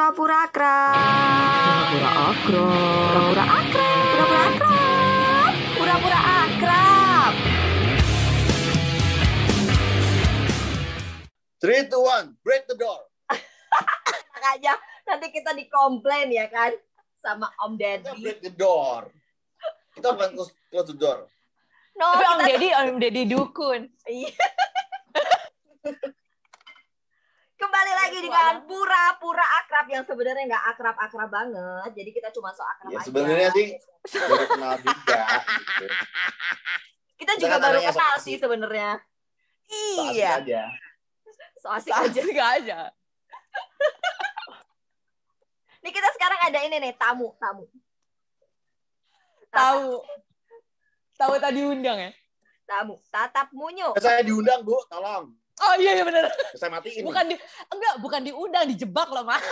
Pura-pura akrab. Pura-pura akrab. Pura-pura akrab. Pura-pura akrab. Pura-pura akrab. Three, two, one, break the door. Makanya nanti kita dikomplain ya kan sama Om Kita Deddy. break the door. Kita bukan close, close the door. No, Tapi Om kita Deddy, Om Deddy dukun. Iya. Kembali lagi dengan pura-pura akrab yang sebenarnya nggak akrab-akrab banget. Jadi kita cuma so akrab Ya aja. sebenarnya sih baru kenal juga. Gitu. Kita juga baru kenal so sih sebenarnya. So asik Iya. aja. So asik aja. Asik aja. Nih kita sekarang ada ini nih tamu, tamu. Tahu. Tahu tadi undang ya? Tamu, tatap munyu. Saya diundang bu, tolong. Oh iya iya benar. Saya matiin. Bukan di enggak, bukan diundang, dijebak loh, Mas.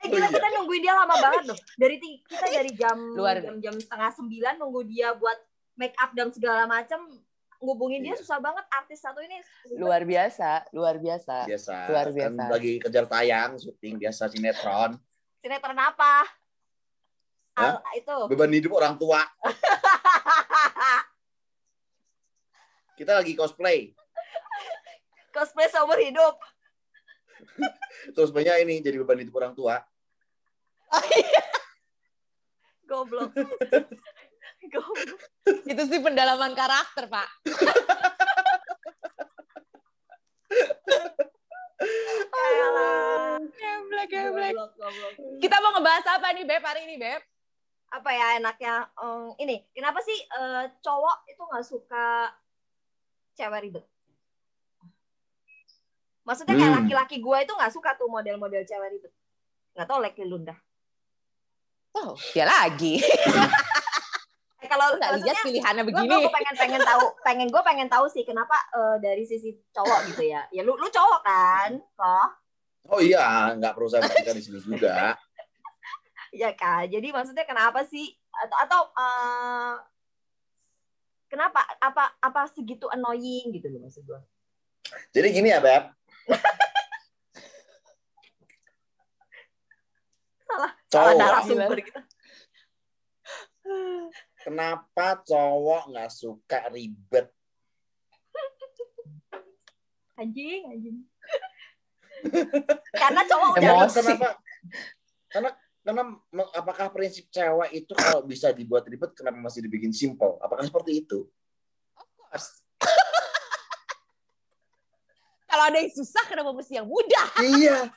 Eh gila Oh, iya. kita nungguin dia lama banget loh. Dari kita dari jam Luar. jam jam setengah sembilan nunggu dia buat make up dan segala macam. Ngubungin dia Iya. susah banget artis satu ini. Luar biasa, luar biasa. biasa. Luar Kan biasa. lagi kejar tayang, syuting biasa sinetron. Sinetron apa? Al, itu. Beban hidup orang tua. Kita lagi cosplay. Cosplay seumur hidup. Cosplaynya ini jadi beban hidup orang tua. Goblok. Goblok. Itu sih pendalaman karakter, Pak. Geblek, geblek. Kita mau ngebahas apa nih, Beb, hari ini, Beb? Apa ya enaknya? em, ini, kenapa sih eh, cowok itu nggak suka cewek ribet? Maksudnya kayak Hmm. laki-laki gue itu nggak suka tuh model-model cewek ribet. Nggak tau laki lu dah. Oh, dia lagi. Eh, kalau Nggak lihat pilihannya begini. gue pengen pengen tahu pengen gue pengen tahu sih kenapa eh, dari sisi cowok gitu ya ya lu lu cowok kan kok Oh iya, nggak perlu saya perhatikan di sini juga. ya kan jadi maksudnya kenapa sih atau atau eh, kenapa apa apa segitu annoying gitu loh maksud gue Jadi gini ya, Beb. Salah Cowok, narasumber gitu kenapa cowok nggak suka ribet? anjing anjing karena cowok udah Emosi. kenapa? Karena karena apakah prinsip cewek itu kalau bisa dibuat ribet kenapa masih dibikin simple? Apakah seperti itu? Kalau ada yang susah, kenapa mesti yang mudah? iya.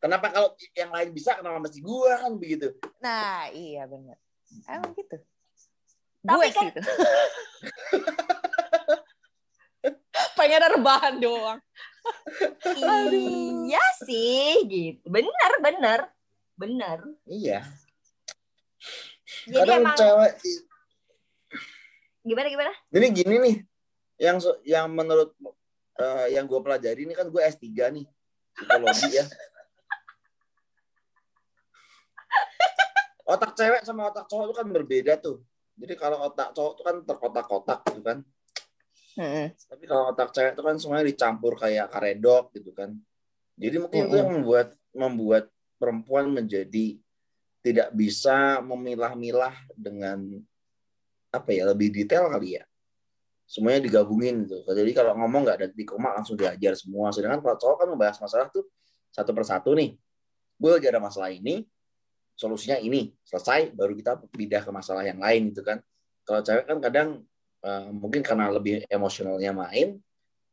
Kenapa kalau yang lain bisa kenapa mesti gua kan begitu? Nah, iya benar. Emang gitu. Tapi Gue kan- sih itu. Pengen rebahan doang. iya sih gitu bener bener bener Iya. jadi Kadang emang cewek gimana gimana ini gini nih yang yang menurut eh, yang gue pelajari ini kan gue S3 nih psikologi ya. Otak cewek sama otak cowok itu kan berbeda tuh. Jadi kalau otak cowok itu kan terkotak-kotak gitu kan. Tapi kalau otak cewek itu kan semuanya dicampur kayak karedok gitu kan. Jadi mungkin itu yang membuat membuat perempuan menjadi tidak bisa memilah-milah dengan apa ya lebih detail kali ya semuanya digabungin gitu. Jadi kalau ngomong nggak ada di koma langsung diajar semua. Sedangkan kalau cowok kan membahas masalah tuh satu persatu nih. Gue lagi ada masalah ini solusinya ini. Selesai baru kita pindah ke masalah yang lain gitu kan. Kalau cewek kan kadang eh, mungkin karena lebih emosionalnya main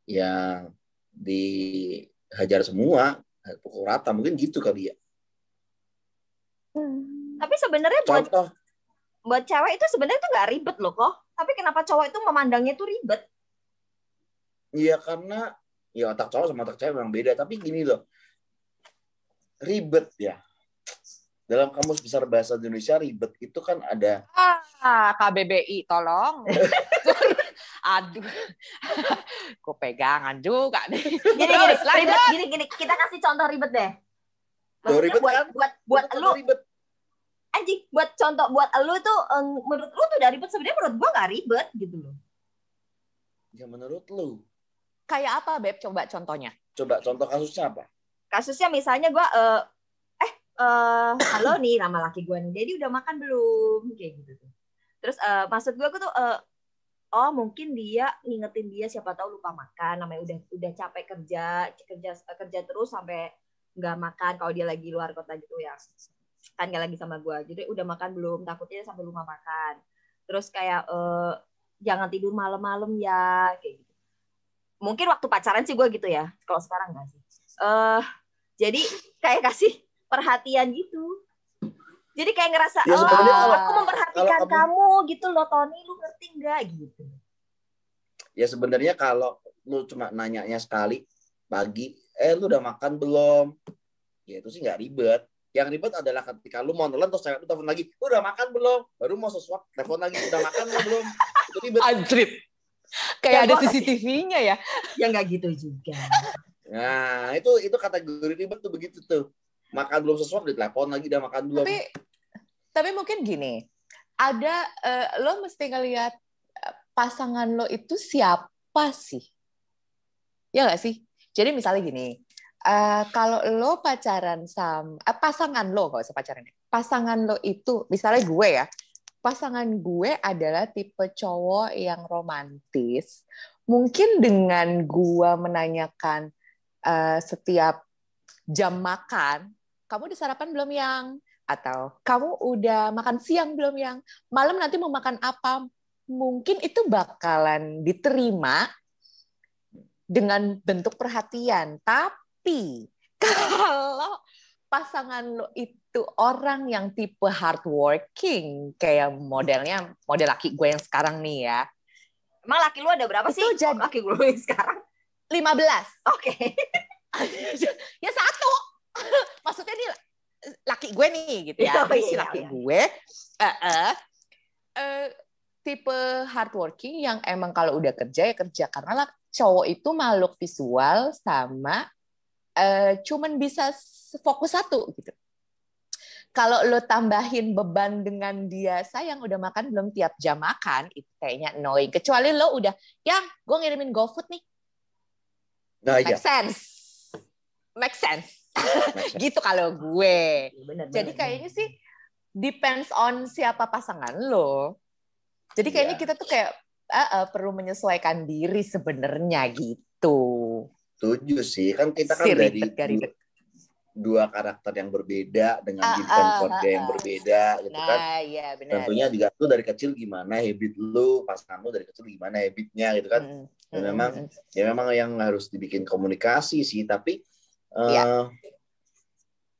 ya dihajar semua pukul rata mungkin gitu kali ya. Tapi sebenarnya buat buat cewek itu sebenarnya itu nggak ribet loh kok tapi kenapa cowok itu memandangnya itu ribet Iya karena ya otak cowok sama otak cewek memang beda. Tapi gini loh, ribet ya. Dalam kamus besar bahasa Indonesia ribet itu kan ada Ah, KBBI, tolong. Aduh. Gue pegangan juga nih. gini gini ribet gini gini kita kasih contoh ribet deh Maksudnya ribet buat, kan? buat buat kan lu ribet. Anjing buat contoh buat lu tuh em, menurut lu tuh udah ribet. Sebenarnya menurut gua nggak ribet gitu loh. Ya menurut lu, Kayak apa, Beb? Coba contohnya. coba contoh kasusnya apa? kasusnya misalnya gue uh, eh uh, halo nih nama laki gue nih. Jadi udah makan belum? Kayak gitu tuh. Terus uh, maksud gue tuh uh, oh mungkin dia ngingetin dia siapa tahu lupa makan. Namanya udah udah capek kerja kerja kerja terus sampai nggak makan. Kalau dia lagi luar kota gitu ya kan nggak lagi sama gue jadi udah makan belum? Takutnya sampai lupa makan. Terus kayak uh, jangan tidur malam-malam ya kayak gitu. Mungkin waktu pacaran sih gue gitu ya kalau sekarang nggak sih. Uh, jadi kayak kasih perhatian gitu. Jadi kayak ngerasa Ya, oh kalau- aku memperhatikan kalau kamu- kamu gitu loh Tony. Lu ngerti nggak? Gitu. Ya sebenarnya kalau lu cuma nanyanya sekali pagi, eh lu udah makan belum? Ya itu sih nggak ribet. Yang ribet adalah ketika lu mau nelen terus cewek lu telepon lagi, lu udah makan belum? Baru mau sesuap, telepon lagi, udah makan belum? Itu ribet. Anjrit. Kayak Ya, ada CCTV-nya ya. ya nggak gitu juga Nah, itu itu kategori ribet tuh begitu tuh. Makan belum sesuap, ditelepon lagi, udah makan belum. Tapi tapi mungkin gini, ada eh, lo mesti ngelihat eh, pasangan lo itu siapa sih? Ya nggak sih? Jadi misalnya gini, eh, kalau lo pacaran sama eh, pasangan lo nggak usah pacaran ya. Pasangan lo itu misalnya gue ya, pasangan gue adalah tipe cowok yang romantis. Mungkin dengan gue menanyakan eh, setiap jam makan, kamu udah sarapan belum yang? Atau kamu udah makan siang belum yang? Malam nanti mau makan apa? Mungkin itu bakalan diterima dengan bentuk perhatian. Tapi kalau pasangan lo itu orang yang tipe hardworking, kayak modelnya model laki gue yang sekarang nih ya, emang laki lu ada berapa Itu sih jadi- laki gue yang sekarang 15. oke ya satu. Maksudnya nih laki gue nih gitu ya. Oh, si iya, laki iya. gue eh, eh, eh, tipe hardworking yang emang kalau udah kerja ya kerja karena lah cowok itu makhluk visual sama eh, cuman bisa fokus satu gitu. Kalau lo tambahin beban dengan dia, sayang udah makan belum tiap jam makan, itu kayaknya annoying. Kecuali lo udah, yang gue ngirimin GoFood nih, Nah, iya. make sense, make sense Make sense. gitu kalau gue. bener, Jadi bener, kayaknya bener. sih depends on siapa pasangan lo. Jadi kayaknya Iya. kita tuh kayak eh, eh, perlu menyesuaikan diri sebenarnya gitu. Setuju sih. Kan kita kan Si dari ribet. dua karakter yang berbeda dengan Ah, bidang ah, keluarga ah, yang ah. berbeda gitu kan. Nah, iya benar. Tentunya juga lu dari kecil gimana habit lu, pasangan lu dari kecil gimana habitnya gitu kan. Mm, Ya mm, memang ya memang yang harus dibikin komunikasi sih tapi Iya.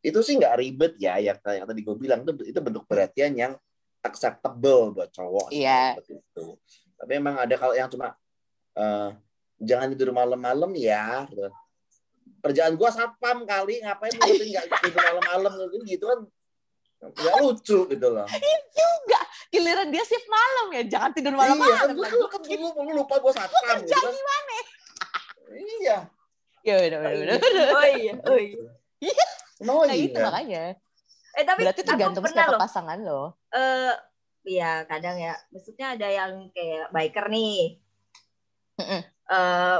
itu sih nggak ribet ya yang kayak tadi gue bilang itu itu bentuk perhatian yang acceptable buat cowok Iya. seperti itu tapi emang ada kalau yang cuma eh, jangan tidur malam-malam ya gitu. kerjaan gue satpam kali ngapain lu nggak tidur malam-malam gitu gitu kan. Nggak lucu gitu loh. Juga. Giliran dia shift malam ya, jangan tidur iya kan malam-malam. lu, lu, kan lu, lu lupa gue satpam gitu kan. iya. Ya benar benar. benar. oh iya oh iya. No Nah itu iya. makanya. eh tapi Berarti tergantung siapa loh. pasangan lo. eh ya kadang ya. Maksudnya ada yang kayak biker nih Eh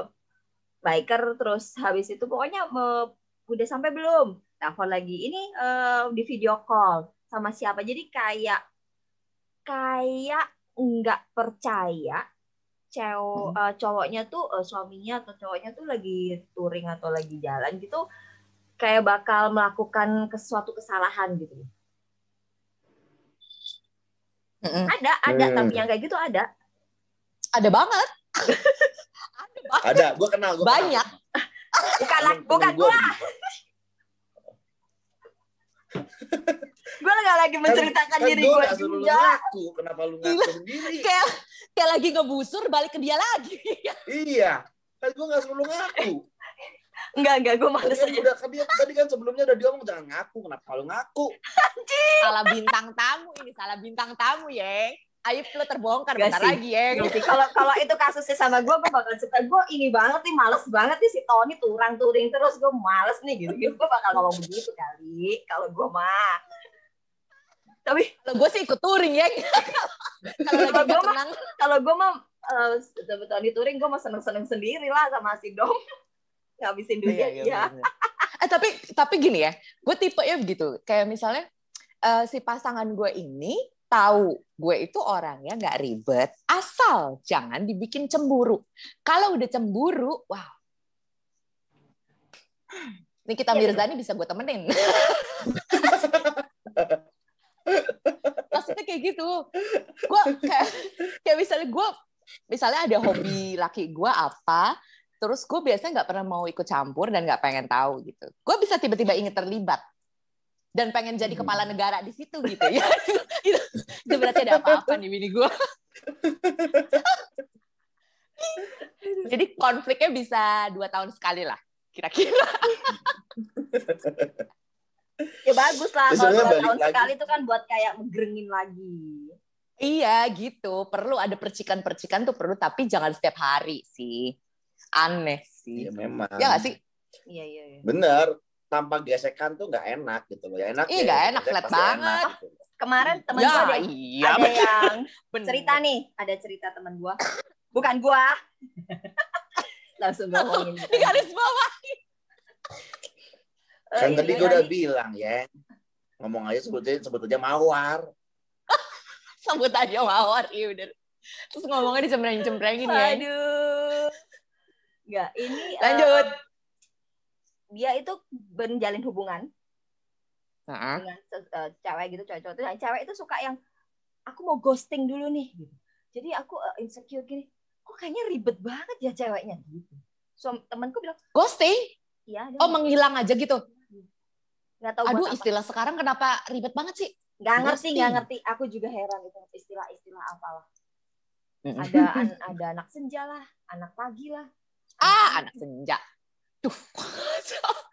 biker terus habis itu pokoknya me- udah sampai belum telepon lagi ini eh, di video call sama siapa jadi kayak kayak nggak percaya cewek eh, cowoknya tuh eh, suaminya atau cowoknya tuh lagi touring atau lagi jalan gitu kayak bakal melakukan sesuatu kesalahan gitu Mm-mm. ada ada Hmm. tapi yang kayak gitu ada Ada banget. ada gue kenal gue Banyak. bukan lah bukan gua gue nggak lagi menceritakan kan diri gue gue gak juga ngaku kenapa lu ngaku sendiri? Kayak kayak lagi ngebusur balik ke dia lagi. iya kan gue gak suruh lu ngaku. Enggak enggak gue tadi males kan, aja. udah, tadi, tadi kan sebelumnya udah diomong jangan ngaku kenapa lu ngaku? Salah bintang tamu ini, salah bintang tamu, Yeng. Ayo lo terbongkar Gak bentar sih. lagi. Iya sih, kalau kalau itu kasusnya sama gue gue bakal cerita gue ini banget nih males banget nih si Tony turang turing terus gue males nih gitu gitu gue bakal ngomong begitu kali kalau gue mah tapi Kalau gue sih ikut touring, Yeng. Kalau lagi Kalau gak gua mah- kalau gue mah eh, Tony touring gue mah seneng seneng sendiri lah sama si Dom ngabisin duit Iya, ya. iya, bener. eh tapi tapi gini ya, gue tipe ya begitu. Kayak misalnya eh, si pasangan gue ini tahu gue itu orangnya nggak ribet, asal jangan dibikin cemburu. Kalau udah cemburu, wow. Nikita Iya, Mirzani bisa gue temenin. Maksudnya kayak gitu. Gue kayak, kayak misalnya gue, misalnya ada hobi laki gue apa, terus gue biasanya nggak pernah mau ikut campur dan nggak pengen tahu gitu. Gue bisa tiba-tiba ingin terlibat dan pengen jadi Hmm. kepala negara di situ gitu ya. itu, itu, itu berarti ada apa-apa nih bini gue. jadi konfliknya bisa dua tahun sekali lah kira-kira. Ya bagus lah kalau dua tahun lagi. sekali itu kan buat kayak ngegerengin lagi. Iya gitu, perlu ada percikan-percikan tuh perlu, tapi jangan setiap hari sih. Aneh sih. Iya memang. Ya nggak sih? Iya iya iya. Bener. Tanpa gesekan tuh nggak enak gitu loh. Ya enak. Iya, ya, nggak enak, flat banget. enak gitu. Kemarin temen ya gua ada, iya. ada yang bener. cerita nih, ada cerita temen gua. Bukan gua. Langsung ngomongin. Di garis bawah. Kan ini tadi gue udah tadi. bilang ya. Ngomong aja sebetulnya sebetulnya mawar. Sebut aja mawar, iya bener. Terus ngomongnya dicempreng-cemprengin ya. Aduh. Enggak, ini eh, Lanjut. Dia itu menjalin hubungan Nah, dengan eh, cewek gitu cowok-cowok itu. Nah, cewek itu suka yang aku mau ghosting dulu nih gitu. Jadi aku eh, insecure gini. Kok kayaknya ribet banget ya ceweknya gitu. So, temanku bilang, ghosting? "Iya, Oh, menghilang aja gitu. nggak tahu Aduh, buat apa." istilah sekarang kenapa ribet banget sih? Nggak ngerti, nggak ngerti. Aku juga heran itu istilah-istilah apalah. Ada an- ada anak senja lah, anak pagi lah. Ah, anak senja. Tuh.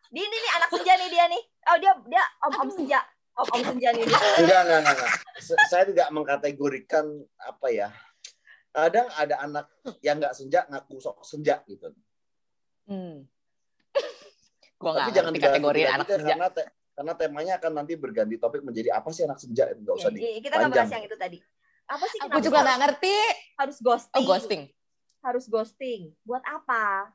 Di ini nih anak senja nih dia nih. Oh dia dia om om senja. Om om senja nih dia. Enggak, enggak, enggak, enggak. Saya tidak mengkategorikan apa ya. Kadang ada anak yang nggak senja ngaku sok senja gitu. Hmm. Gua Tapi jangan kategori anak ya, senja. karena te- karena temanya akan nanti berganti topik menjadi apa sih anak senja itu nggak usah di. Jadi kita nggak bahas yang itu tadi. Apa sih Aku juga nggak ngerti. harus ghosting? Oh, ghosting. Harus ghosting. Buat apa?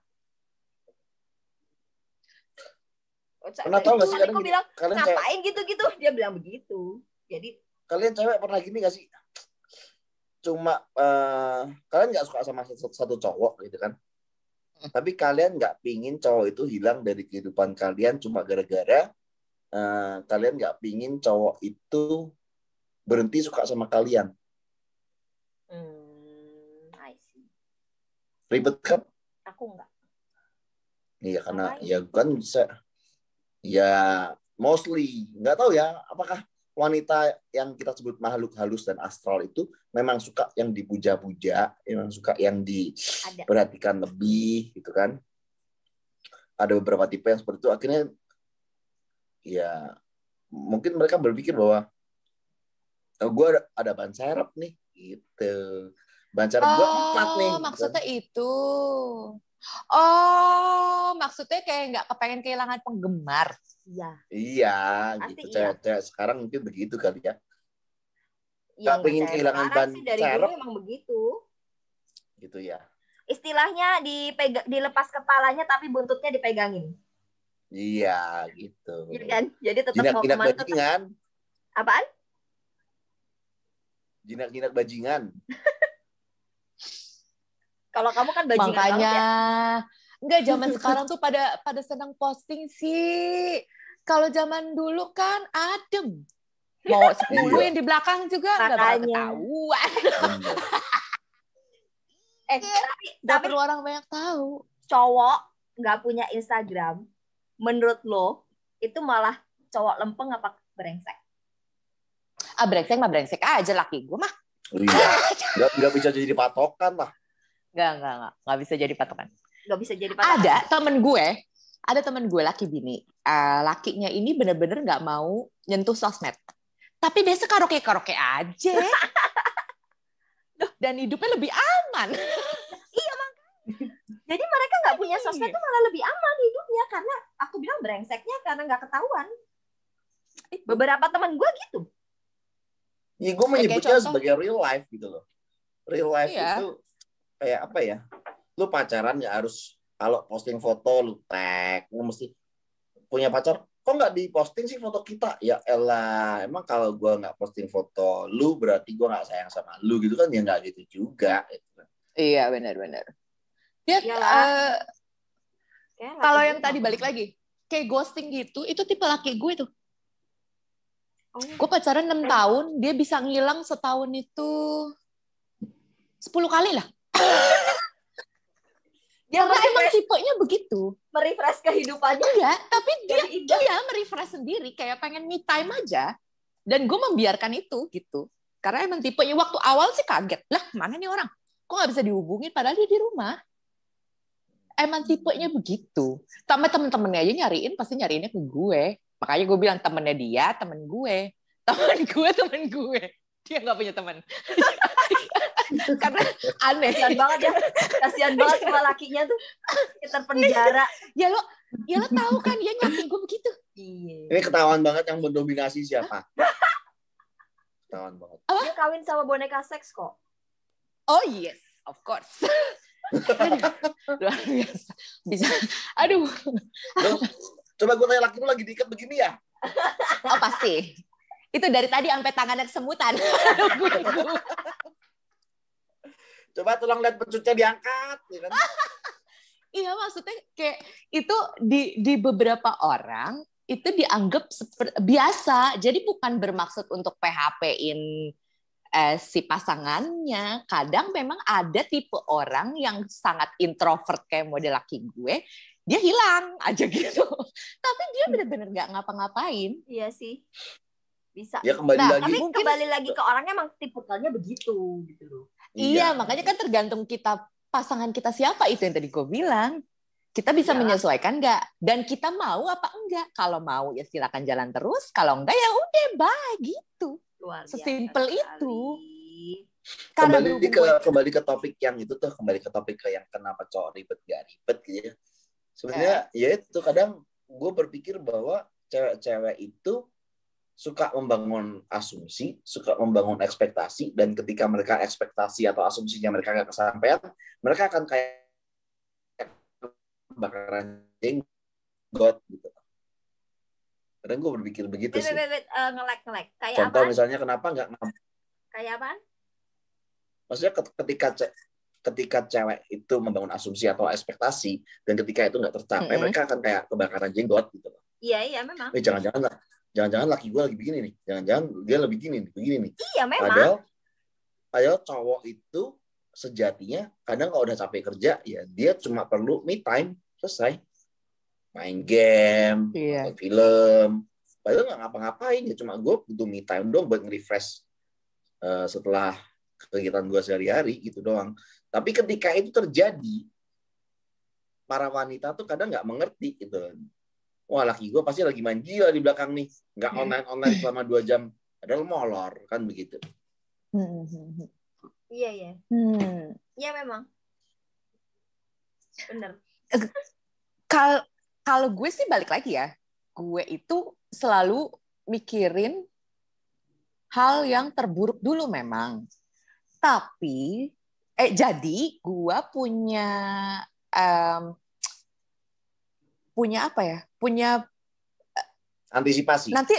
Pernah tahu nggak sih gini, bilang kalian cewek, ngapain gitu-gitu? Dia bilang begitu. Jadi kalian cewek pernah gini nggak sih? Cuma eh, kalian nggak suka sama satu, satu cowok gitu kan? Tapi kalian nggak pingin cowok itu hilang dari kehidupan kalian cuma gara-gara eh, kalian nggak pingin cowok itu berhenti suka sama kalian. hmm, I see. Ribet kan? Aku enggak. Iya karena ya kan bisa ya mostly nggak tahu ya apakah wanita yang kita sebut makhluk halus dan astral itu memang suka yang dipuja-puja, memang suka yang diperhatikan lebih gitu kan. Ada beberapa tipe yang seperti itu akhirnya ya mungkin mereka berpikir bahwa oh, gue ada, ada ban serep nih gitu. Ban serep gue empat nih. Oh, gitu kan. maksudnya itu. Oh, maksudnya kayak nggak kepengen kehilangan penggemar. Iya. Iya, Pasti gitu. iya. Cewek-cewek sekarang mungkin begitu kali ya. Iya, Nggak pengen kehilangan ban sih dari dulu emang begitu. Gitu ya. Istilahnya dipega- dilepas kepalanya tapi buntutnya dipegangin. Iya, gitu. Iya kan? Jadi tetap ke mana tetap. bajingan. Apaan? Jinak-jinak bajingan. Kalau kamu kan bajingan banget Makanya ya. nggak zaman sekarang tuh pada pada senang posting sih. Kalau zaman dulu kan adem. Mau 10 Iya. yang di belakang juga nggak bakal Makanya. ketahuan. Bener. Eh, tapi, Nggak tapi perlu orang banyak tahu. cowok nggak punya Instagram, menurut lo itu malah cowok lempeng apa brengsek? Ah brengsek mah brengsek aja laki gue mah. Iya. Nggak, nggak bisa jadi patokan lah. Nggak, nggak, nggak. Nggak bisa jadi patokan. Nggak bisa jadi patokan. Ada temen gue, ada temen gue laki bini. Eh, lakinya ini bener-bener nggak mau nyentuh sosmed. Tapi biasa karaoke-karaoke aja. Dan hidupnya lebih aman. Jadi mereka nggak punya Iya. sosmed itu malah lebih aman hidupnya karena aku bilang brengseknya karena nggak ketahuan. Beberapa teman gue gitu. Ya, gue menyebutnya sebagai real life gitu loh. Real life Iya. itu kayak apa ya? Lu pacaran nggak harus kalau posting foto lu tag lu mesti punya pacar kok nggak diposting sih foto kita ya elah emang kalau gue nggak posting foto lu berarti gue nggak sayang sama lu gitu kan ya nggak gitu juga gitu. Kan. iya benar-benar dia uh, kalau yang tadi balik lagi kayak ghosting gitu itu tipe laki gue tuh Oh. Gue pacaran 6 tahun, dia bisa ngilang setahun itu 10 kali lah. Ya, Karena emang tipenya begitu. Merefresh kehidupannya. Enggak, tapi dia dia merefresh sendiri, kayak pengen me time aja. Dan gue membiarkan itu gitu. Karena emang tipenya waktu awal sih kaget. Lah, mana nih orang? Kok nggak bisa dihubungin padahal dia di rumah? Emang tipenya begitu. Sama temen-temennya aja nyariin, pasti nyariinnya ke gue. Makanya gue bilang temennya dia, temen gue. Temen gue, temen gue. Dia nggak punya teman. Karena aneh. Kasian banget ya. Kasian banget sama lakinya tuh. Kita penjara. Ya lo, ya lo tahu kan dia nyakin gue begitu. Iya. Ini ketahuan banget yang mendominasi siapa. ketahuan banget. Apa? Dia kawin sama boneka seks kok. Oh yes, of course. aduh, luar biasa. Bisa. Aduh. Coba gue tanya laki lu lagi diikat begini ya? Oh pasti. Itu dari tadi sampai tangannya kesemutan. Coba tolong lihat pecutnya diangkat. Ya kan? iya maksudnya kayak itu di di beberapa orang itu dianggap biasa. Jadi bukan bermaksud untuk PHP-in eh, si pasangannya. Kadang memang ada tipe orang yang sangat introvert kayak model laki gue dia hilang aja gitu. Tapi dia benar-benar nggak ngapa-ngapain. Iya sih. Bisa. Ya kembali nah, lagi. Tapi mungkin kembali lagi ke orangnya emang tipikalnya begitu gitu loh. Iya, iya, makanya kan tergantung kita pasangan kita siapa itu yang tadi gue bilang. Kita bisa ya. menyesuaikan nggak? Dan kita mau apa enggak? Kalau mau ya silakan jalan terus. Kalau enggak ya udah bye gitu. Sesimpel itu. Karena kembali ke kembali ke topik yang itu tuh kembali ke topik ke yang kenapa cowok ribet gak ribet gitu ya sebenarnya eh. ya itu kadang gue berpikir bahwa cewek-cewek itu suka membangun asumsi, suka membangun ekspektasi, dan ketika mereka ekspektasi atau asumsinya mereka nggak kesampaian, mereka akan kayak bakaran jenggot gitu. Kadang gue berpikir begitu sih. Wait, uh, ngelek ngelek. Kayak Contoh apa? misalnya kenapa nggak? Kayak apa? Maksudnya ketika ketika cewek itu membangun asumsi atau ekspektasi dan ketika itu nggak tercapai mm -hmm. mereka akan kayak kebakaran jenggot gitu. Iya iya memang. Eh, jangan-jangan jangan-jangan laki gue lagi begini nih, jangan-jangan dia lebih gini nih, begini nih. Iya memang. Padahal, padahal cowok itu sejatinya kadang kalau udah capek kerja ya dia cuma perlu me time selesai main game, iya. main film, padahal nggak ngapa-ngapain ya cuma gue butuh me time dong buat nge-refresh uh, setelah kegiatan gue sehari-hari gitu doang. Tapi ketika itu terjadi, para wanita tuh kadang nggak mengerti gitu. Wah laki gue pasti lagi main gila di belakang nih, nggak hmm. online online selama dua jam, padahal molor kan begitu. Hmm, iya iya. Hmm. Iya memang. Bener. Kalau kalau gue sih balik lagi ya, gue itu selalu mikirin hal yang terburuk dulu memang. Tapi eh jadi gua punya um, punya apa ya? Punya eh, antisipasi. Nanti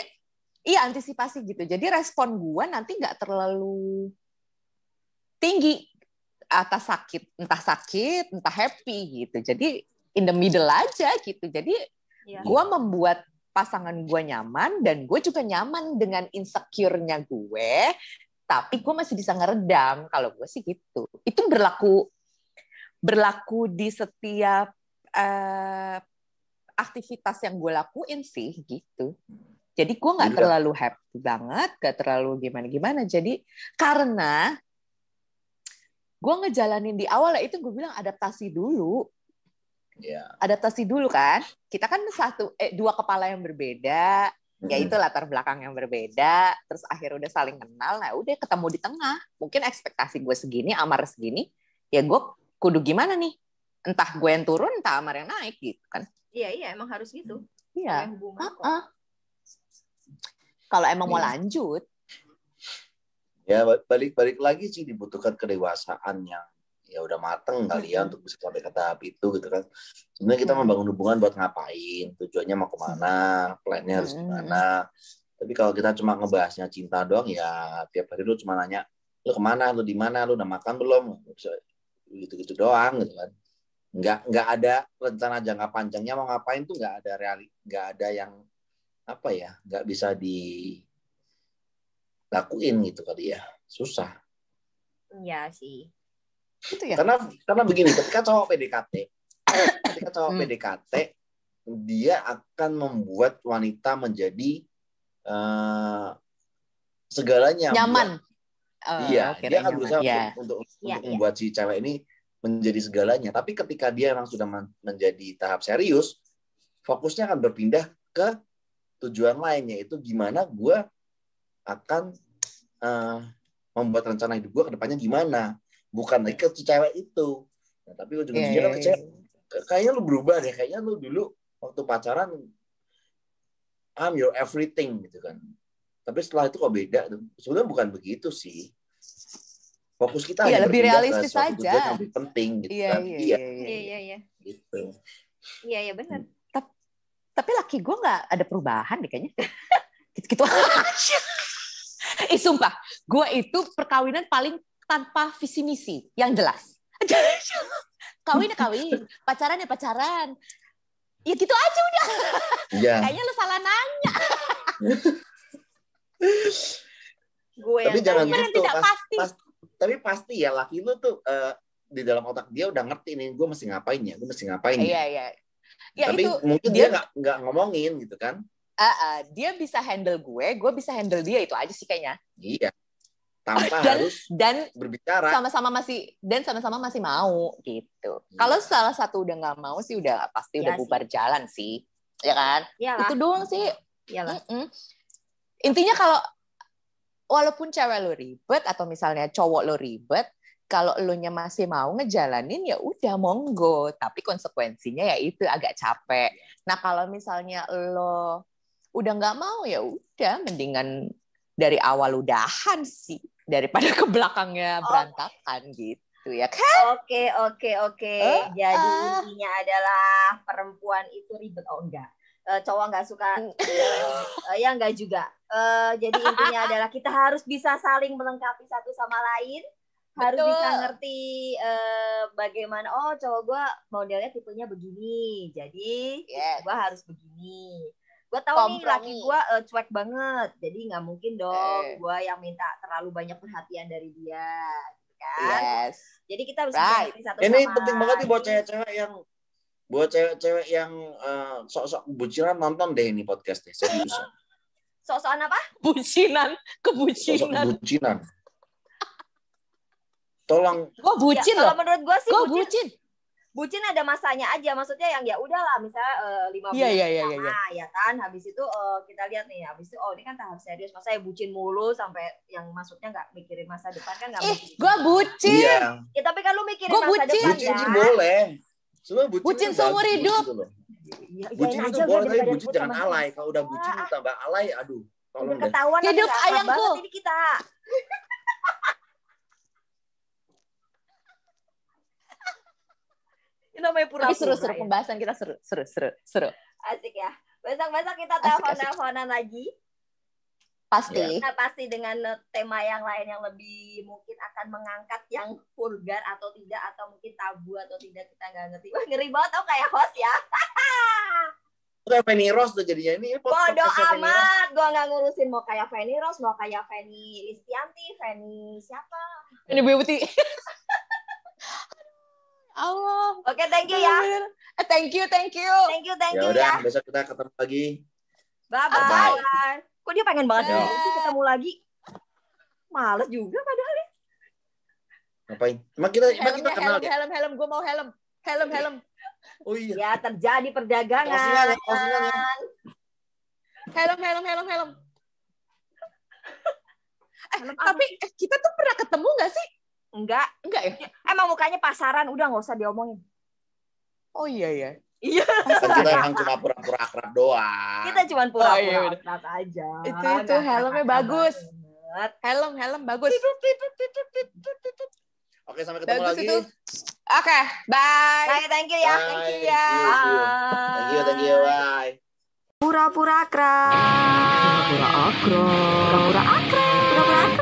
iya antisipasi gitu. Jadi respon gua nanti nggak terlalu tinggi atas sakit, entah sakit, entah happy gitu. Jadi in the middle aja gitu. Jadi ya. gua membuat pasangan gue nyaman dan gue juga nyaman dengan insecure-nya gue tapi gue masih bisa ngeredam kalau gue sih gitu itu berlaku berlaku di setiap uh, aktivitas yang gue lakuin sih gitu. Jadi gue nggak iya. terlalu happy banget gak terlalu gimana gimana jadi karena gue ngejalanin di awal itu gue bilang adaptasi dulu. Yeah. adaptasi dulu kan. Kita kan satu eh dua kepala yang berbeda. Ya itu latar belakang yang berbeda. Terus akhir udah saling kenal nah udah ketemu di tengah. Mungkin ekspektasi gue segini Amar segini. Ya gue kudu gimana nih entah gue yang turun entah Amar yang naik gitu kan. Iya iya emang harus gitu. Iya. Kalau emang mau iya. lanjut. Ya balik balik lagi sih dibutuhkan kedewasaan yang ya udah mateng kali ya untuk bisa sampai ke tahap itu gitu kan. Sebenarnya kita membangun hubungan buat ngapain tujuannya mau ke mana plannya harus gimana. Tapi kalau kita cuma ngebahasnya cinta doang ya tiap hari lu cuma nanya lu ke mana? Lu di mana? Lu udah makan belum? Gitu gitu doang gitu kan nggak nggak ada rencana jangka panjangnya mau ngapain tuh nggak ada reali nggak ada yang apa ya nggak bisa dilakuin gitu kali ya. Susah. Iya sih. Itu ya? Karena karena begini ketika cowok PDKT ketika cowok hmm. PDKT dia akan membuat wanita menjadi uh, segalanya nyaman. uh, iya dia akan berusaha ya. untuk, untuk, ya, untuk ya. membuat si cewek ini menjadi segalanya. Tapi ketika dia memang sudah menjadi tahap serius, fokusnya akan berpindah ke tujuan lain, yaitu gimana gue akan uh, membuat rencana hidup gue ke depannya gimana. Bukan lagi ke cewek itu. Nah, tapi ujung-ujungnya yeah, yeah, yeah. kayaknya lu berubah deh. Kayaknya lu dulu waktu pacaran, I'm your everything gitu kan. Tapi setelah itu kok beda. Sebenarnya bukan begitu sih fokus kita iya, lebih realistis saja lebih penting gitu iya, kan. iya, iya, iya, iya, iya. gitu. Iya iya benar. Tapi, tapi laki gue nggak ada perubahan deh kayaknya. Gitu gitu. Aja eh sumpah. Gue itu perkawinan paling tanpa visi misi yang jelas. Kawin ya kawin pacaran ya pacaran. Ya gitu aja udah. Ya. kayaknya lu salah nanya. Gue tapi yang jangan gitu tidak pas, pasti. pas, tapi pasti ya laki lu tuh uh, di dalam otak dia udah ngerti nih gue mesti ngapain ya gue mesti ngapain ya. iya. Iya ya, tapi itu, mungkin dia nggak nggak ngomongin gitu kan. Uh, uh, dia bisa handle gue gue bisa handle dia itu aja sih kayaknya. Iya. Tanpa dan, harus dan berbicara. sama-sama masih dan sama-sama masih mau gitu. Hmm. kalau salah satu udah nggak mau sih udah pasti ya udah bubar jalan sih ya kan? Yalah. itu doang sih. Yalah. Mm -mm. intinya kalau walaupun cewek lo ribet atau misalnya cowok lo ribet, kalau lo nya masih mau ngejalanin ya udah monggo, tapi konsekuensinya ya itu agak capek. Nah kalau misalnya lo udah nggak mau ya udah mendingan dari awal udahan sih daripada ke belakangnya berantakan oh. gitu ya kan? Oke oke oke. Uh, Jadi uh. intinya adalah perempuan itu ribet oh enggak uh, cowok nggak suka uh, ya nggak juga uh, jadi intinya adalah kita harus bisa saling melengkapi satu sama lain harus Betul. bisa ngerti uh, bagaimana oh cowok gue modelnya tipenya begini jadi yes. gue harus begini gue tahu Kompromi. nih laki gue uh, cuek banget jadi nggak mungkin dong eh. gue yang minta terlalu banyak perhatian dari dia gitu kan yes. jadi kita harus right. satu ini sama penting banget nih buat cewek-cewek yang buat cewek-cewek yang uh, sok-sok bucinan nonton deh ini podcast deh serius. Sok-sokan apa? Bucinan kebucinan. Sok bucinan. Tolong. Gue bucin ya, loh. kalau menurut gue sih gue bucin. bucin. Bucin ada masanya aja maksudnya yang ya udahlah misalnya uh, lima iya, bulan yeah, yeah, yeah, yeah, yeah. ya kan? Habis itu uh, kita lihat nih habis itu oh ini kan tahap serius. Masa ya bucin mulu sampai yang maksudnya nggak mikirin masa depan kan nggak eh, gue bucin. Iya. ya tapi kan lu mikirin gua masa bucin. depan bucin kan? boleh Semua bucin, bucin seumur hidup. Gitu ya, bucin itu boleh, tapi bucin jangan alay. Kalau udah bucin tambah alay, aduh. Tolong deh. Ketahuan hidup ayangku. Ini kita. ini namanya pura-pura. Tapi seru-seru ya. pembahasan kita seru, seru, seru, seru. Asik ya. Besok-besok kita telepon-teleponan lagi. Pasti. Kita pasti dengan tema yang lain yang lebih mungkin akan mengangkat yang vulgar atau tidak atau mungkin tabu atau tidak kita nggak ngerti. Wah ngeri banget tau kayak host ya. Udah Fanny Rose tuh jadinya ini. Bodoh amat, gue nggak ngurusin mau kayak Fanny Rose, mau kayak Fanny Listianti, Fanny siapa? Fanny Beauty. Allah. Oke, okay, thank you ya. Eh, thank you, thank you. Thank you, thank ya you udah, ya. besok kita ketemu lagi. Bye bye. bye. bye. Kok dia pengen banget ya. sih ketemu lagi? Males juga padahal ya. Ngapain? Emang kita, helm, emang kita helm, kenal helm, ya? Helm, helm, gue mau helm. Helm, helm. Oh iya. Ya terjadi perdagangan. Kosinan ya, kosinan ya. Helm, helm, helm, helm. Eh, tapi eh, kita tuh pernah ketemu gak sih? Enggak. Enggak ya? Emang mukanya pasaran, udah nggak usah diomongin. Oh iya ya. Iya. Kan kita emang cuma pura-pura akrab doang. Kita cuma pura-pura oh, iya, akrab aja. Itu itu helmnya bagus. Helm helm bagus. Oke, sampai ketemu Bagus lagi. itu. Oke, bye. Bye, thank you ya. Bye. Thank you ya. You. Thank you, thank you, bye. Pura-pura akrab. Pura-pura akrab. Pura-pura akrab.